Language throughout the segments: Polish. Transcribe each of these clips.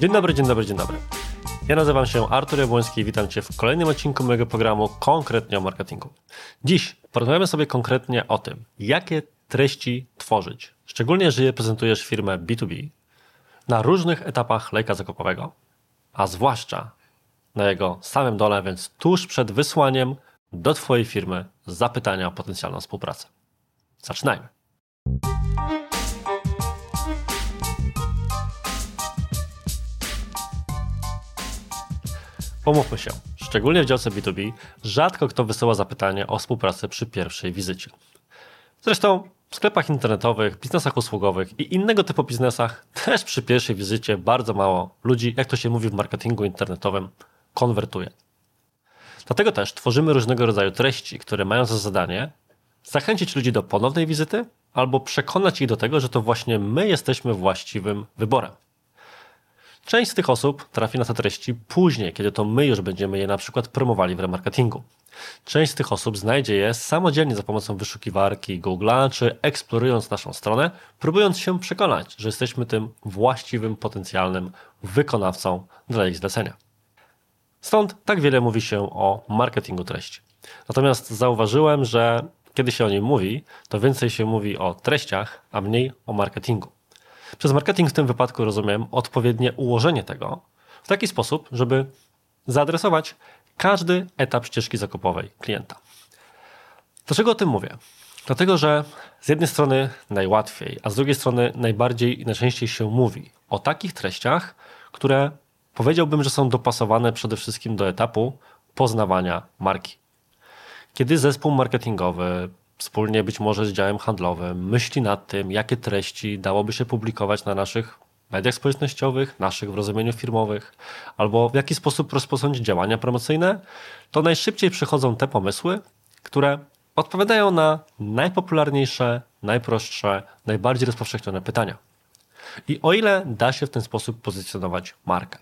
Dzień dobry, dzień dobry, dzień dobry. Ja nazywam się Artur Jabłoński i witam Cię w kolejnym odcinku mojego programu konkretnie o marketingu. Dziś porozmawiamy sobie konkretnie o tym, jakie treści tworzyć, szczególnie jeżeli reprezentujesz firmę B2B na różnych etapach lejka zakupowego, a zwłaszcza na jego samym dole, więc tuż przed wysłaniem do Twojej firmy zapytania o potencjalną współpracę. Zaczynajmy. Pomówmy się, szczególnie w działce B2B, rzadko kto wysyła zapytanie o współpracę przy pierwszej wizycie. Zresztą w sklepach internetowych, biznesach usługowych i innego typu biznesach też przy pierwszej wizycie bardzo mało ludzi, jak to się mówi w marketingu internetowym, konwertuje. Dlatego też tworzymy różnego rodzaju treści, które mają za zadanie zachęcić ludzi do ponownej wizyty albo przekonać ich do tego, że to właśnie my jesteśmy właściwym wyborem. Część z tych osób trafi na te treści później, kiedy to my już będziemy je na przykład promowali w remarketingu. Część z tych osób znajdzie je samodzielnie za pomocą wyszukiwarki Google'a, czy eksplorując naszą stronę, próbując się przekonać, że jesteśmy tym właściwym, potencjalnym wykonawcą dla ich zlecenia. Stąd tak wiele mówi się o marketingu treści. Natomiast zauważyłem, że kiedy się o nim mówi, to więcej się mówi o treściach, a mniej o marketingu. Przez marketing w tym wypadku rozumiem odpowiednie ułożenie tego w taki sposób, żeby zaadresować każdy etap ścieżki zakupowej klienta. Dlaczego o tym mówię? Dlatego, że z jednej strony najłatwiej, a z drugiej strony najbardziej i najczęściej się mówi o takich treściach, które powiedziałbym, że są dopasowane przede wszystkim do etapu poznawania marki. Kiedy zespół marketingowy wspólnie być może z działem handlowym myśli nad tym, jakie treści dałoby się publikować na naszych mediach społecznościowych, naszych w rozumieniu firmowych, albo w jaki sposób rozpocząć działania promocyjne, to najszybciej przychodzą te pomysły, które odpowiadają na najpopularniejsze, najprostsze, najbardziej rozpowszechnione pytania. I o ile da się w ten sposób pozycjonować markę,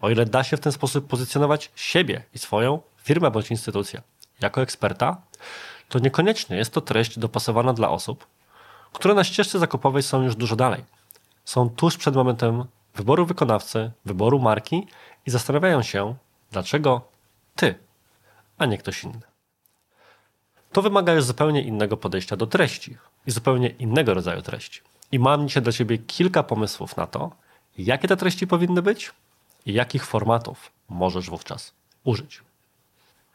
o ile da się w ten sposób pozycjonować siebie i swoją firmę bądź instytucję jako eksperta, to niekoniecznie jest to treść dopasowana dla osób, które na ścieżce zakupowej są już dużo dalej. Są tuż przed momentem wyboru wykonawcy, wyboru marki i zastanawiają się, dlaczego ty, a nie ktoś inny. To wymaga już zupełnie innego podejścia do treści i zupełnie innego rodzaju treści. I mam dzisiaj dla Ciebie kilka pomysłów na to, jakie te treści powinny być jakich formatów możesz wówczas użyć.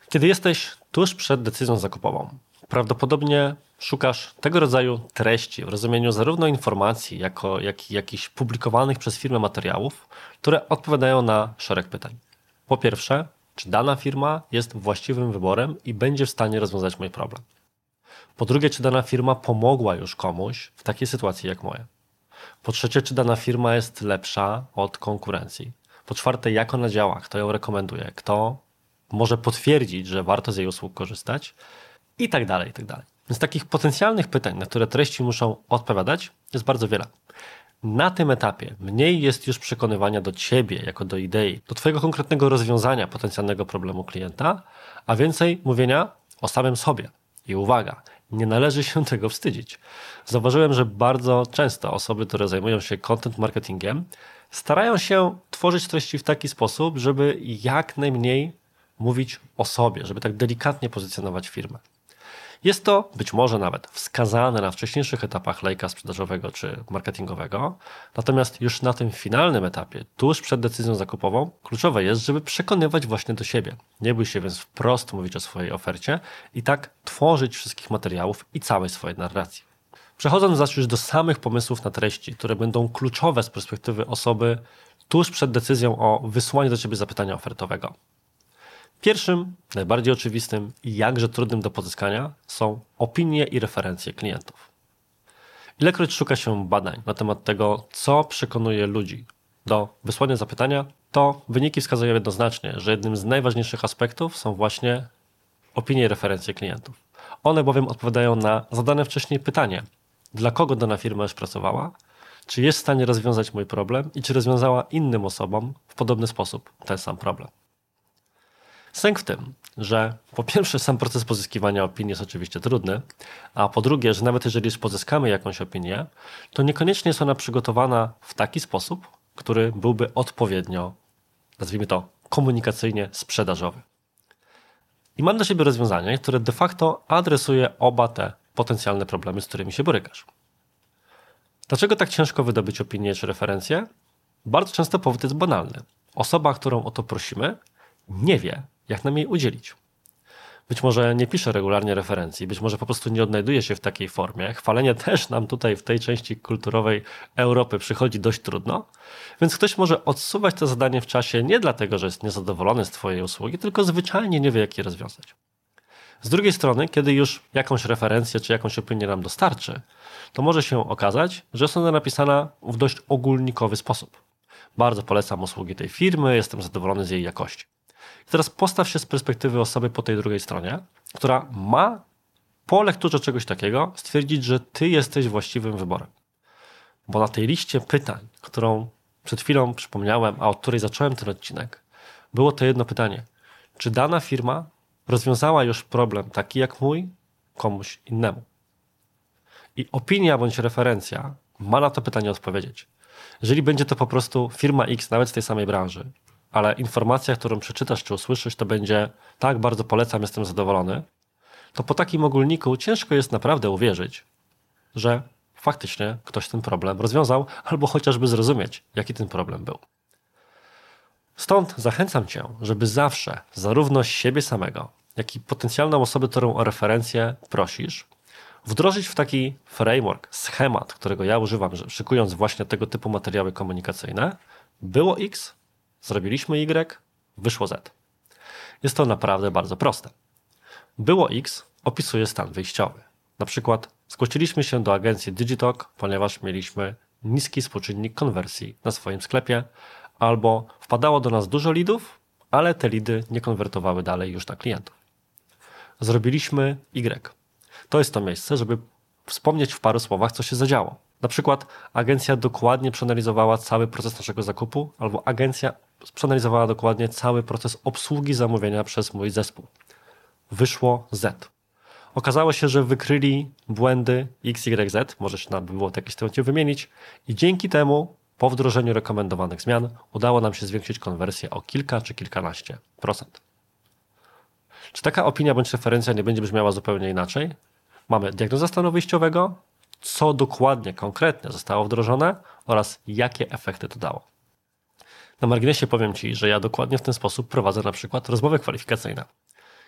Kiedy jesteś tuż przed decyzją zakupową, prawdopodobnie szukasz tego rodzaju treści w rozumieniu zarówno informacji, jako, jak i jakichś publikowanych przez firmę materiałów, które odpowiadają na szereg pytań. Po pierwsze, czy dana firma jest właściwym wyborem i będzie w stanie rozwiązać mój problem? Po drugie, czy dana firma pomogła już komuś w takiej sytuacji jak moja? Po trzecie, czy dana firma jest lepsza od konkurencji? Po czwarte, jak ona działa, kto ją rekomenduje, kto może potwierdzić, że warto z jej usług korzystać i tak dalej, i tak dalej. Więc takich potencjalnych pytań, na które treści muszą odpowiadać, jest bardzo wiele. Na tym etapie mniej jest już przekonywania do ciebie jako do idei, do twojego konkretnego rozwiązania potencjalnego problemu klienta, a więcej mówienia o samym sobie. I uwaga, nie należy się tego wstydzić. Zauważyłem, że bardzo często osoby, które zajmują się content marketingiem, starają się tworzyć treści w taki sposób, żeby jak najmniej mówić o sobie, żeby tak delikatnie pozycjonować firmę. Jest to być może nawet wskazane na wcześniejszych etapach lejka sprzedażowego czy marketingowego, natomiast już na tym finalnym etapie, tuż przed decyzją zakupową, kluczowe jest, żeby przekonywać właśnie do siebie. Nie bój się więc wprost mówić o swojej ofercie i tak tworzyć wszystkich materiałów i całej swojej narracji. Przechodząc zaś już do samych pomysłów na treści, które będą kluczowe z perspektywy osoby tuż przed decyzją o wysłaniu do ciebie zapytania ofertowego. Pierwszym, najbardziej oczywistym i jakże trudnym do pozyskania są opinie i referencje klientów. Ilekroć szuka się badań na temat tego, co przekonuje ludzi do wysłania zapytania, to wyniki wskazują jednoznacznie, że jednym z najważniejszych aspektów są właśnie opinie i referencje klientów. One bowiem odpowiadają na zadane wcześniej pytanie, dla kogo dana firma już pracowała, czy jest w stanie rozwiązać mój problem i czy rozwiązała innym osobom w podobny sposób ten sam problem. Sęk w tym, że po pierwsze sam proces pozyskiwania opinii jest oczywiście trudny, a po drugie, że nawet jeżeli już pozyskamy jakąś opinię, to niekoniecznie jest ona przygotowana w taki sposób, który byłby odpowiednio, nazwijmy to, komunikacyjnie sprzedażowy. I mam dla siebie rozwiązanie, które de facto adresuje oba te potencjalne problemy, z którymi się borykasz. Dlaczego tak ciężko wydobyć opinię czy referencję? Bardzo często powód jest banalny. Osoba, którą o to prosimy, nie wie, jak nam jej udzielić. Być może nie pisze regularnie referencji, być może po prostu nie odnajduje się w takiej formie. Chwalenie też nam tutaj w tej części kulturowej Europy przychodzi dość trudno, więc ktoś może odsuwać to zadanie w czasie nie dlatego, że jest niezadowolony z Twojej usługi, tylko zwyczajnie nie wie, jak je rozwiązać. Z drugiej strony, kiedy już jakąś referencję czy jakąś opinię nam dostarczy, to może się okazać, że jest ona napisana w dość ogólnikowy sposób. Bardzo polecam usługi tej firmy, jestem zadowolony z jej jakości. Teraz postaw się z perspektywy osoby po tej drugiej stronie, która ma po lekturze czegoś takiego stwierdzić, że ty jesteś właściwym wyborem. Bo na tej liście pytań, którą przed chwilą przypomniałem, a od której zacząłem ten odcinek, było to jedno pytanie. Czy dana firma rozwiązała już problem taki jak mój komuś innemu? I opinia bądź referencja ma na to pytanie odpowiedzieć. Jeżeli będzie to po prostu firma X, nawet z tej samej branży, ale informacja, którą przeczytasz czy usłyszysz, to będzie tak, bardzo polecam, jestem zadowolony, to po takim ogólniku ciężko jest naprawdę uwierzyć, że faktycznie ktoś ten problem rozwiązał, albo chociażby zrozumieć, jaki ten problem był. Stąd zachęcam Cię, żeby zawsze, zarówno siebie samego, jak i potencjalną osobę, którą o referencję prosisz, wdrożyć w taki framework, schemat, którego ja używam, szykując właśnie tego typu materiały komunikacyjne, było X, zrobiliśmy Y, wyszło Z. Jest to naprawdę bardzo proste. Było X opisuje stan wyjściowy. Na przykład zgłosiliśmy się do agencji Digitalk, ponieważ mieliśmy niski współczynnik konwersji na swoim sklepie, albo wpadało do nas dużo lidów, ale te lidy nie konwertowały dalej już na klientów. Zrobiliśmy Y. To jest to miejsce, żeby wspomnieć w paru słowach, co się zadziało. Na przykład agencja dokładnie przeanalizowała cały proces naszego zakupu, albo agencja przeanalizowała dokładnie cały proces obsługi zamówienia przez mój zespół. Wyszło Z. Okazało się, że wykryli błędy XYZ, może się nam było to jakieś temacie wymienić, i dzięki temu po wdrożeniu rekomendowanych zmian udało nam się zwiększyć konwersję o kilka czy kilkanaście procent. Czy taka opinia bądź referencja nie będzie brzmiała zupełnie inaczej? Mamy diagnozę stanu wyjściowego, co dokładnie, konkretnie zostało wdrożone oraz jakie efekty to dało. Na marginesie powiem Ci, że ja dokładnie w ten sposób prowadzę na przykład rozmowę kwalifikacyjną.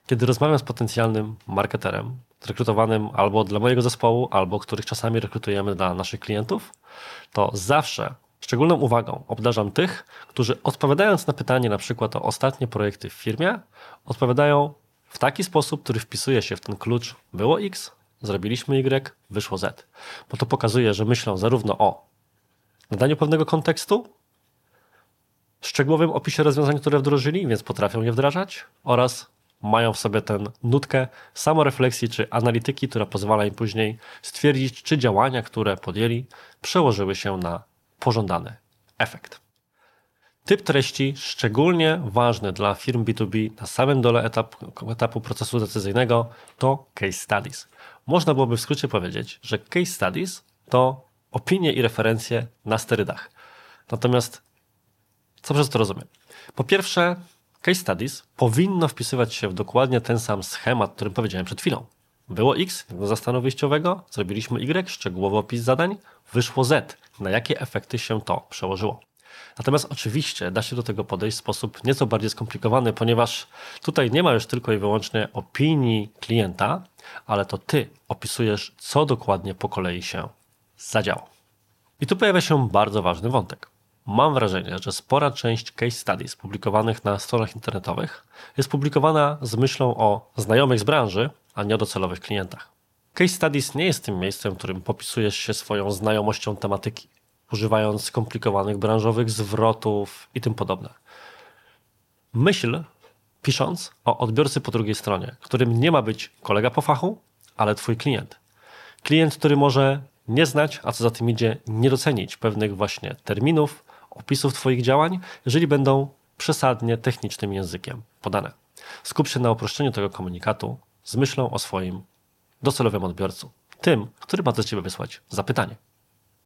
Kiedy rozmawiam z potencjalnym marketerem, rekrutowanym albo dla mojego zespołu, albo których czasami rekrutujemy dla naszych klientów, to zawsze szczególną uwagą obdarzam tych, którzy odpowiadając na pytanie na przykład o ostatnie projekty w firmie, odpowiadają w taki sposób, który wpisuje się w ten klucz było X, zrobiliśmy Y, wyszło Z. Bo to pokazuje, że myślą zarówno o nadaniu pewnego kontekstu, szczegółowym opisie rozwiązań, które wdrożyli, więc potrafią je wdrażać, oraz mają w sobie tę nutkę samorefleksji czy analityki, która pozwala im później stwierdzić, czy działania, które podjęli, przełożyły się na pożądany efekt. Typ treści szczególnie ważny dla firm B2B na samym dole etap, etapu procesu decyzyjnego to case studies. Można byłoby w skrócie powiedzieć, że case studies to opinie i referencje na sterydach. Natomiast co przez to rozumiem? Po pierwsze, case studies powinno wpisywać się w dokładnie ten sam schemat, o którym powiedziałem przed chwilą. Było X, stanu wyjściowego, zrobiliśmy Y, szczegółowy opis zadań, wyszło Z. Na jakie efekty się to przełożyło? Natomiast oczywiście da się do tego podejść w sposób nieco bardziej skomplikowany, ponieważ tutaj nie ma już tylko i wyłącznie opinii klienta, ale to ty opisujesz, co dokładnie po kolei się zadziało. I tu pojawia się bardzo ważny wątek. Mam wrażenie, że spora część case studies publikowanych na stronach internetowych jest publikowana z myślą o znajomych z branży, a nie o docelowych klientach. Case studies nie jest tym miejscem, w którym popisujesz się swoją znajomością tematyki używając skomplikowanych branżowych zwrotów i tym podobne. Myśl, pisząc o odbiorcy po drugiej stronie, którym nie ma być kolega po fachu, ale twój klient. Klient, który może nie znać, a co za tym idzie, nie docenić pewnych właśnie terminów, opisów Twoich działań, jeżeli będą przesadnie technicznym językiem podane. Skup się na uproszczeniu tego komunikatu z myślą o swoim docelowym odbiorcu, tym, który ma do Ciebie wysłać zapytanie.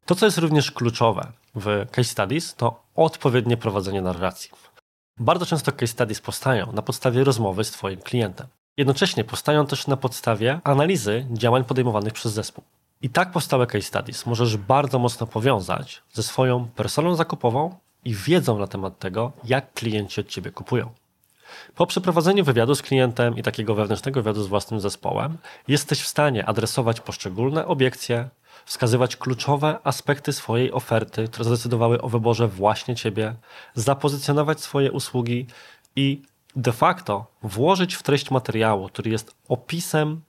To, co jest również kluczowe w case studies, to odpowiednie prowadzenie narracji. Bardzo często case studies powstają na podstawie rozmowy z Twoim klientem. Jednocześnie powstają też na podstawie analizy działań podejmowanych przez zespół. I tak powstałe case studies możesz bardzo mocno powiązać ze swoją personą zakupową i wiedzą na temat tego, jak klienci od Ciebie kupują. Po przeprowadzeniu wywiadu z klientem i takiego wewnętrznego wywiadu z własnym zespołem, jesteś w stanie adresować poszczególne obiekcje, wskazywać kluczowe aspekty swojej oferty, które zdecydowały o wyborze właśnie Ciebie, zapozycjonować swoje usługi i de facto włożyć w treść materiału, który jest opisem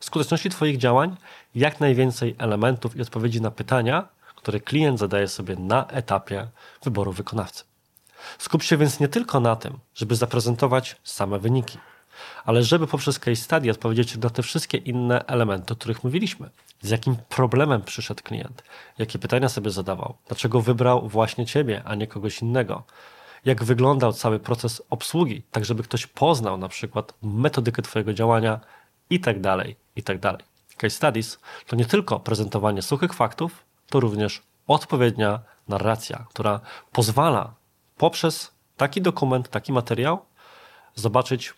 skuteczności Twoich działań, jak najwięcej elementów i odpowiedzi na pytania, które klient zadaje sobie na etapie wyboru wykonawcy. Skup się więc nie tylko na tym, żeby zaprezentować same wyniki, ale żeby poprzez case study odpowiedzieć na te wszystkie inne elementy, o których mówiliśmy. Z jakim problemem przyszedł klient, jakie pytania sobie zadawał, dlaczego wybrał właśnie ciebie, a nie kogoś innego, jak wyglądał cały proces obsługi, tak żeby ktoś poznał na przykład metodykę Twojego działania i tak dalej, i tak dalej. Case studies to nie tylko prezentowanie suchych faktów, to również odpowiednia narracja, która pozwala poprzez taki dokument, taki materiał zobaczyć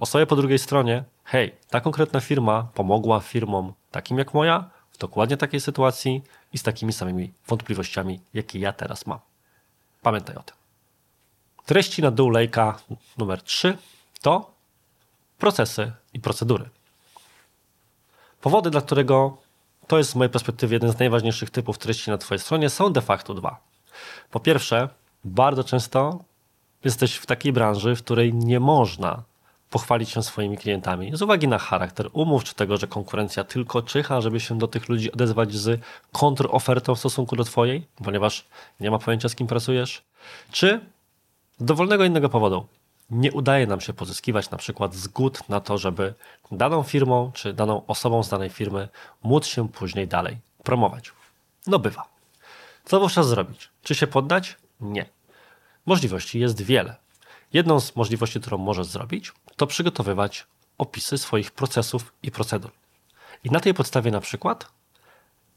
osobę po drugiej stronie, hej, ta konkretna firma pomogła firmom takim jak moja w dokładnie takiej sytuacji i z takimi samymi wątpliwościami, jakie ja teraz mam. Pamiętaj o tym. Treści na dół lejka numer 3 to procesy i procedury. Powody, dla którego to jest z mojej perspektywy jeden z najważniejszych typów treści na Twojej stronie, są de facto dwa. Po pierwsze, bardzo często jesteś w takiej branży, w której nie można pochwalić się swoimi klientami z uwagi na charakter umów, czy tego, że konkurencja tylko czyha, żeby się do tych ludzi odezwać z kontrofertą w stosunku do Twojej, ponieważ nie ma pojęcia, z kim pracujesz, czy z dowolnego innego powodu nie udaje nam się pozyskiwać na przykład zgód na to, żeby daną firmą czy daną osobą z danej firmy móc się później dalej promować. No bywa. Co wówczas zrobić? Czy się poddać? Nie. Możliwości jest wiele. Jedną z możliwości, którą możesz zrobić, to przygotowywać opisy swoich procesów i procedur. I na tej podstawie na przykład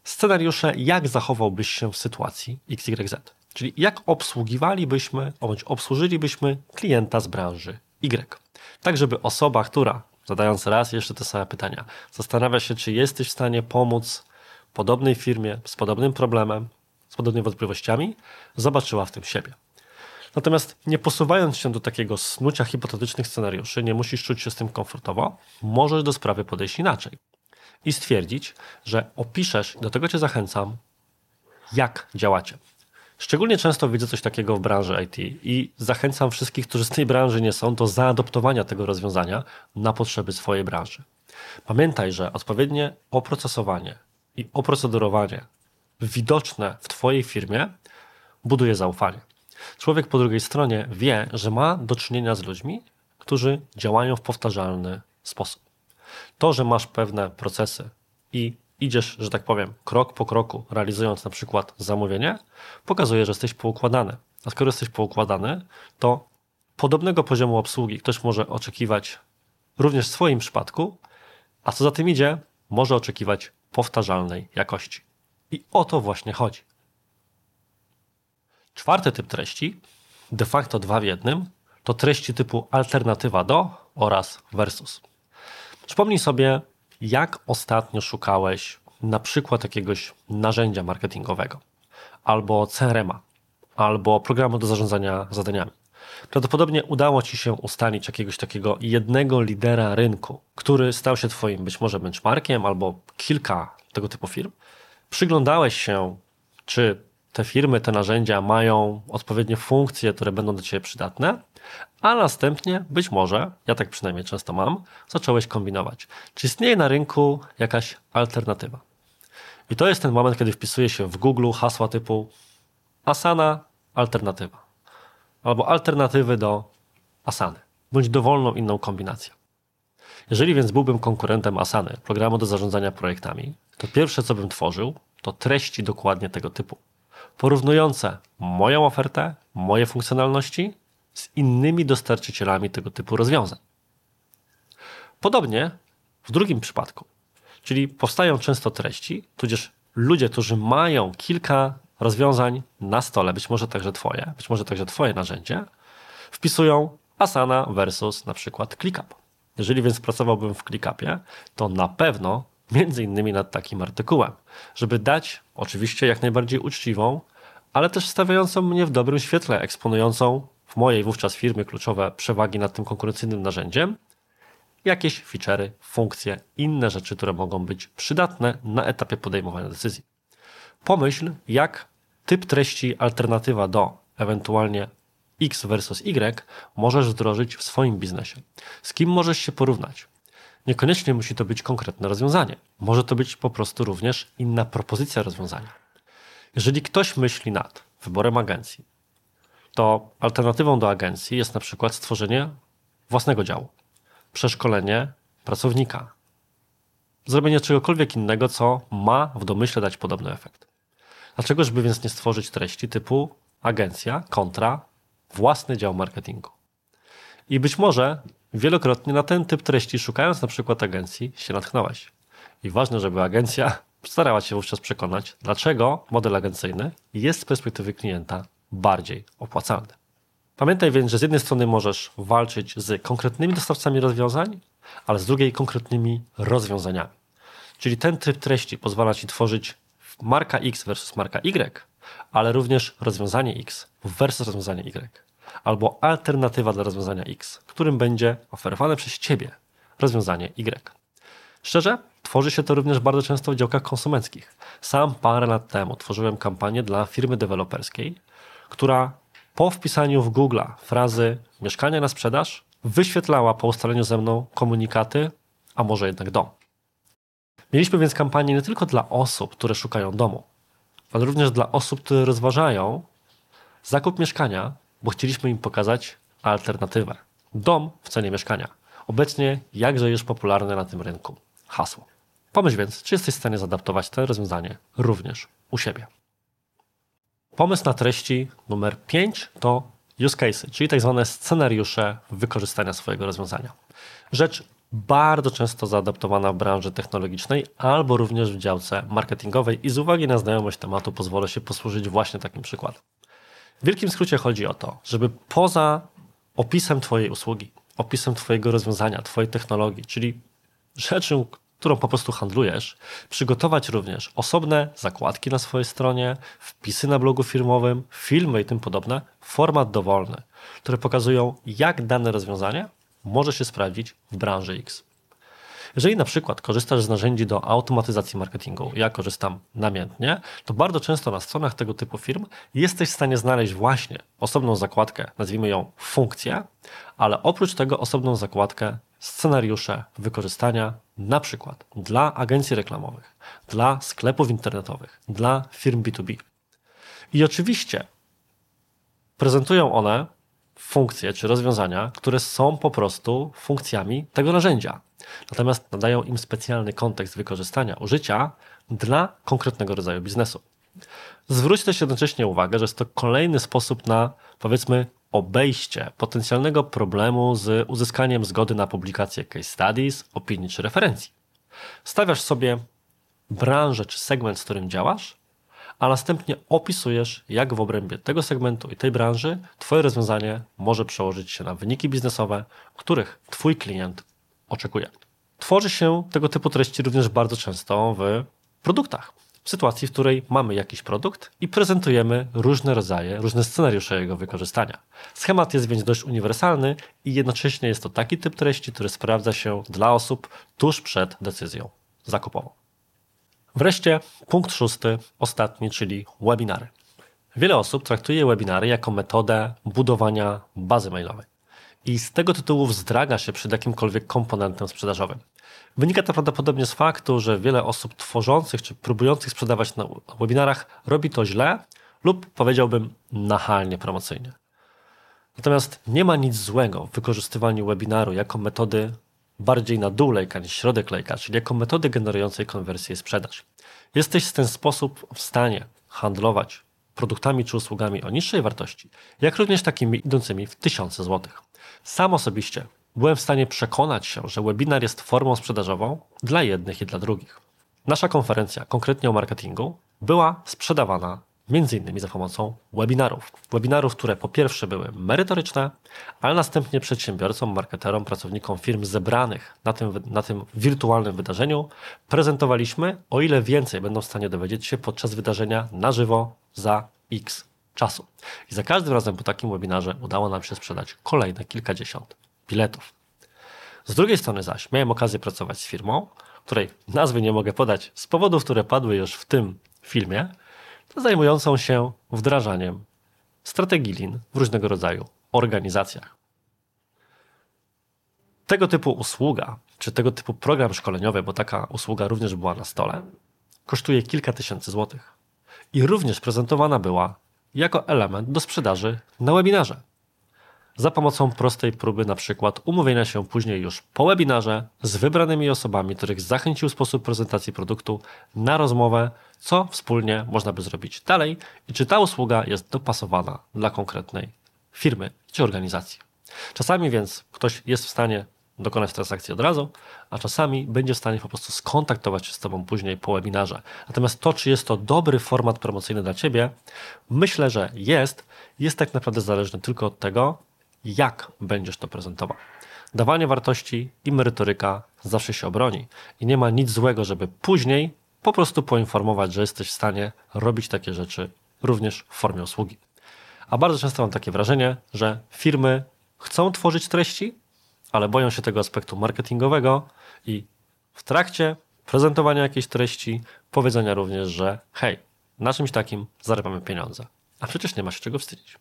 scenariusze, jak zachowałbyś się w sytuacji XYZ. Czyli jak obsługiwalibyśmy, bądź obsłużylibyśmy klienta z branży Y. Tak, żeby osoba, która, zadając raz jeszcze te same pytania, zastanawia się, czy jesteś w stanie pomóc podobnej firmie z podobnym problemem, z podobnymi wątpliwościami, zobaczyła w tym siebie. Natomiast nie posuwając się do takiego snucia hipotetycznych scenariuszy, nie musisz czuć się z tym komfortowo, możesz do sprawy podejść inaczej i stwierdzić, że opiszesz, do tego Cię zachęcam, jak działacie. Szczególnie często widzę coś takiego w branży IT i zachęcam wszystkich, którzy z tej branży nie są, do zaadoptowania tego rozwiązania na potrzeby swojej branży. Pamiętaj, że odpowiednie oprocesowanie i oprocedurowanie widoczne w Twojej firmie buduje zaufanie. Człowiek po drugiej stronie wie, że ma do czynienia z ludźmi, którzy działają w powtarzalny sposób. To, że masz pewne procesy i idziesz, że tak powiem, krok po kroku, realizując na przykład zamówienie, pokazuje, że jesteś poukładany. A skoro jesteś poukładany, to podobnego poziomu obsługi ktoś może oczekiwać również w swoim przypadku, a co za tym idzie, może oczekiwać powtarzalnej jakości. I o to właśnie chodzi. Czwarty typ treści, de facto dwa w jednym, to treści typu alternatywa do oraz versus. Przypomnij sobie, jak ostatnio szukałeś na przykład jakiegoś narzędzia marketingowego, albo CRM-a, albo programu do zarządzania zadaniami. Prawdopodobnie udało Ci się ustalić jakiegoś takiego jednego lidera rynku, który stał się Twoim być może benchmarkiem albo kilka tego typu firm. Przyglądałeś się, czy te firmy, te narzędzia mają odpowiednie funkcje, które będą do Ciebie przydatne, a następnie być może, ja tak przynajmniej często mam, zacząłeś kombinować. Czy istnieje na rynku jakaś alternatywa? I to jest ten moment, kiedy wpisuje się w Google hasła typu Asana alternatywa albo alternatywy do Asany, bądź dowolną inną kombinację. Jeżeli więc byłbym konkurentem Asany, programu do zarządzania projektami, to pierwsze co bym tworzył, to treści dokładnie tego typu porównujące moją ofertę, moje funkcjonalności z innymi dostarczycielami tego typu rozwiązań. Podobnie w drugim przypadku, czyli powstają często treści, tudzież ludzie, którzy mają kilka rozwiązań na stole, być może także Twoje, być może także Twoje narzędzie, wpisują Asana versus na przykład ClickUp. Jeżeli więc pracowałbym w ClickUpie, to na pewno między innymi nad takim artykułem, żeby dać oczywiście jak najbardziej uczciwą, ale też stawiającą mnie w dobrym świetle, eksponującą w mojej wówczas firmie kluczowe przewagi nad tym konkurencyjnym narzędziem, jakieś feature'y, funkcje, inne rzeczy, które mogą być przydatne na etapie podejmowania decyzji. Pomyśl, jak typ treści alternatywa do ewentualnie X versus Y możesz wdrożyć w swoim biznesie. Z kim możesz się porównać? Niekoniecznie musi to być konkretne rozwiązanie. Może to być po prostu również inna propozycja rozwiązania. Jeżeli ktoś myśli nad wyborem agencji, to alternatywą do agencji jest na przykład stworzenie własnego działu, przeszkolenie pracownika, zrobienie czegokolwiek innego, co ma w domyśle dać podobny efekt. Dlaczego, żeby więc nie stworzyć treści typu agencja kontra własny dział marketingu? I być może wielokrotnie na ten typ treści, szukając na przykład agencji, się natchnąłeś. I ważne, żeby agencja starała się wówczas przekonać, dlaczego model agencyjny jest z perspektywy klienta bardziej opłacalny. Pamiętaj więc, że z jednej strony możesz walczyć z konkretnymi dostawcami rozwiązań, ale z drugiej konkretnymi rozwiązaniami. Czyli ten typ treści pozwala ci tworzyć marka X versus marka Y, ale również rozwiązanie X versus rozwiązanie Y, albo alternatywa dla rozwiązania X, którym będzie oferowane przez ciebie rozwiązanie Y. Szczerze, tworzy się to również bardzo często w działkach konsumenckich. Sam parę lat temu tworzyłem kampanię dla firmy deweloperskiej, która po wpisaniu w Google frazy mieszkania na sprzedaż wyświetlała po ustaleniu ze mną komunikaty, a może jednak dom. Mieliśmy więc kampanię nie tylko dla osób, które szukają domu, ale również dla osób, które rozważają zakup mieszkania, bo chcieliśmy im pokazać alternatywę. Dom w cenie mieszkania. Obecnie jakże już popularne na tym rynku hasło. Pomyśl więc, czy jesteś w stanie zaadaptować to rozwiązanie również u siebie. Pomysł na treści numer 5 to use case, czyli tak zwane scenariusze wykorzystania swojego rozwiązania. Rzecz bardzo często zaadaptowana w branży technologicznej albo również w działce marketingowej i z uwagi na znajomość tematu pozwolę się posłużyć właśnie takim przykładem. W wielkim skrócie chodzi o to, żeby poza opisem Twojej usługi, opisem Twojego rozwiązania, Twojej technologii, czyli rzeczą, którą po prostu handlujesz, przygotować również osobne zakładki na swojej stronie, wpisy na blogu firmowym, filmy i tym podobne, format dowolny, które pokazują, jak dane rozwiązanie może się sprawdzić w branży X. Jeżeli na przykład korzystasz z narzędzi do automatyzacji marketingu, ja korzystam namiętnie, to bardzo często na stronach tego typu firm jesteś w stanie znaleźć właśnie osobną zakładkę, nazwijmy ją funkcję, ale oprócz tego osobną zakładkę scenariusze wykorzystania na przykład dla agencji reklamowych, dla sklepów internetowych, dla firm B2B. I oczywiście prezentują one funkcje czy rozwiązania, które są po prostu funkcjami tego narzędzia. Natomiast nadają im specjalny kontekst wykorzystania, użycia dla konkretnego rodzaju biznesu. Zwróć też jednocześnie uwagę, że jest to kolejny sposób na, powiedzmy, obejście potencjalnego problemu z uzyskaniem zgody na publikację case studies, opinii czy referencji. Stawiasz sobie branżę czy segment, z którym działasz, a następnie opisujesz, jak w obrębie tego segmentu i tej branży Twoje rozwiązanie może przełożyć się na wyniki biznesowe, których Twój klient oczekuje. Tworzy się tego typu treści również bardzo często w produktach. W sytuacji, w której mamy jakiś produkt i prezentujemy różne rodzaje, różne scenariusze jego wykorzystania. Schemat jest więc dość uniwersalny i jednocześnie jest to taki typ treści, który sprawdza się dla osób tuż przed decyzją zakupową. Wreszcie punkt szósty, ostatni, czyli webinary. Wiele osób traktuje webinary jako metodę budowania bazy mailowej i z tego tytułu wzdraga się przed jakimkolwiek komponentem sprzedażowym. Wynika to prawdopodobnie z faktu, że wiele osób tworzących czy próbujących sprzedawać na webinarach robi to źle lub powiedziałbym nachalnie promocyjnie. Natomiast nie ma nic złego w wykorzystywaniu webinaru jako metody bardziej na dół lejka niż środek lejka, czyli jako metody generującej konwersję i sprzedaż. Jesteś w ten sposób w stanie handlować produktami czy usługami o niższej wartości, jak również takimi idącymi w tysiące złotych. Sam osobiście byłem w stanie przekonać się, że webinar jest formą sprzedażową dla jednych i dla drugich. Nasza konferencja, konkretnie o marketingu, była sprzedawana między innymi za pomocą webinarów. Webinarów, które po pierwsze były merytoryczne, ale następnie przedsiębiorcom, marketerom, pracownikom firm zebranych na tym, na tym wirtualnym wydarzeniu prezentowaliśmy, o ile więcej będą w stanie dowiedzieć się podczas wydarzenia na żywo za X czasu. I za każdym razem po takim webinarze udało nam się sprzedać kolejne kilkadziesiąt biletów. Z drugiej strony zaś miałem okazję pracować z firmą, której nazwy nie mogę podać z powodów, które padły już w tym filmie, zajmującą się wdrażaniem strategii Lean w różnego rodzaju organizacjach. Tego typu usługa, czy tego typu program szkoleniowy, bo taka usługa również była na stole, kosztuje kilka tysięcy złotych. I również prezentowana była jako element do sprzedaży na webinarze za pomocą prostej próby, na przykład umówienia się później już po webinarze z wybranymi osobami, których zachęcił sposób prezentacji produktu na rozmowę, co wspólnie można by zrobić dalej i czy ta usługa jest dopasowana dla konkretnej firmy czy organizacji. Czasami więc ktoś jest w stanie dokonać transakcji od razu, a czasami będzie w stanie po prostu skontaktować się z Tobą później po webinarze. Natomiast to, czy jest to dobry format promocyjny dla Ciebie, myślę, że jest, jest tak naprawdę zależne tylko od tego, jak będziesz to prezentował. Dawanie wartości i merytoryka zawsze się obroni i nie ma nic złego, żeby później po prostu poinformować, że jesteś w stanie robić takie rzeczy również w formie usługi. A bardzo często mam takie wrażenie, że firmy chcą tworzyć treści, ale boją się tego aspektu marketingowego i w trakcie prezentowania jakiejś treści powiedzenia również, że hej, na czymś takim zarabiamy pieniądze. A przecież nie ma się czego wstydzić.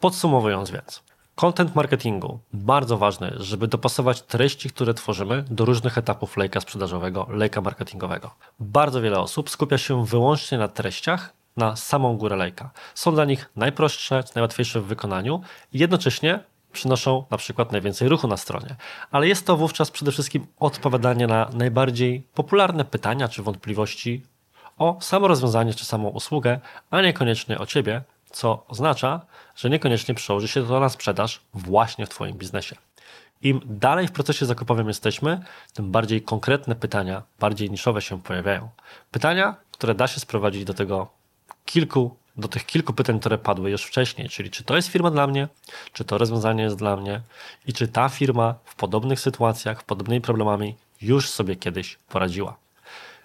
Podsumowując więc, Content marketingu. Bardzo ważne, żeby dopasować treści, które tworzymy do różnych etapów lejka sprzedażowego, lejka marketingowego. Bardzo wiele osób skupia się wyłącznie na treściach, na samą górę lejka. Są dla nich najprostsze, najłatwiejsze w wykonaniu i jednocześnie przynoszą na przykład najwięcej ruchu na stronie. Ale jest to wówczas przede wszystkim odpowiadanie na najbardziej popularne pytania czy wątpliwości o samo rozwiązanie czy samą usługę, a niekoniecznie o ciebie, co oznacza, że niekoniecznie przełoży się to na sprzedaż właśnie w Twoim biznesie. Im dalej w procesie zakupowym jesteśmy, tym bardziej konkretne pytania, bardziej niszowe się pojawiają. Pytania, które da się sprowadzić do tego kilku, do tych kilku pytań, które padły już wcześniej, czyli czy to jest firma dla mnie, czy to rozwiązanie jest dla mnie i czy ta firma w podobnych sytuacjach, podobnymi problemami już sobie kiedyś poradziła.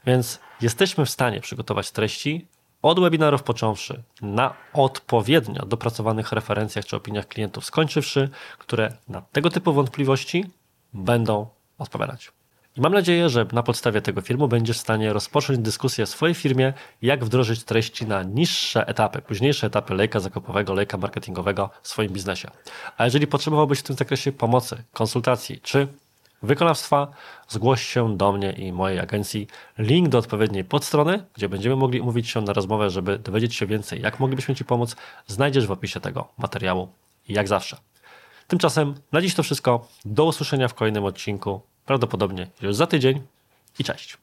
Więc jesteśmy w stanie przygotować treści, od webinarów począwszy, na odpowiednio dopracowanych referencjach czy opiniach klientów skończywszy, które na tego typu wątpliwości będą odpowiadać. I mam nadzieję, że na podstawie tego filmu będziesz w stanie rozpocząć dyskusję w swojej firmie, jak wdrożyć treści na niższe etapy, późniejsze etapy lejka zakupowego, lejka marketingowego w swoim biznesie. A jeżeli potrzebowałbyś w tym zakresie pomocy, konsultacji czy wykonawstwa, zgłoś się do mnie i mojej agencji. Link do odpowiedniej podstrony, gdzie będziemy mogli umówić się na rozmowę, żeby dowiedzieć się więcej, jak moglibyśmy Ci pomóc, znajdziesz w opisie tego materiału, jak zawsze. Tymczasem na dziś to wszystko. Do usłyszenia w kolejnym odcinku, prawdopodobnie już za tydzień i cześć.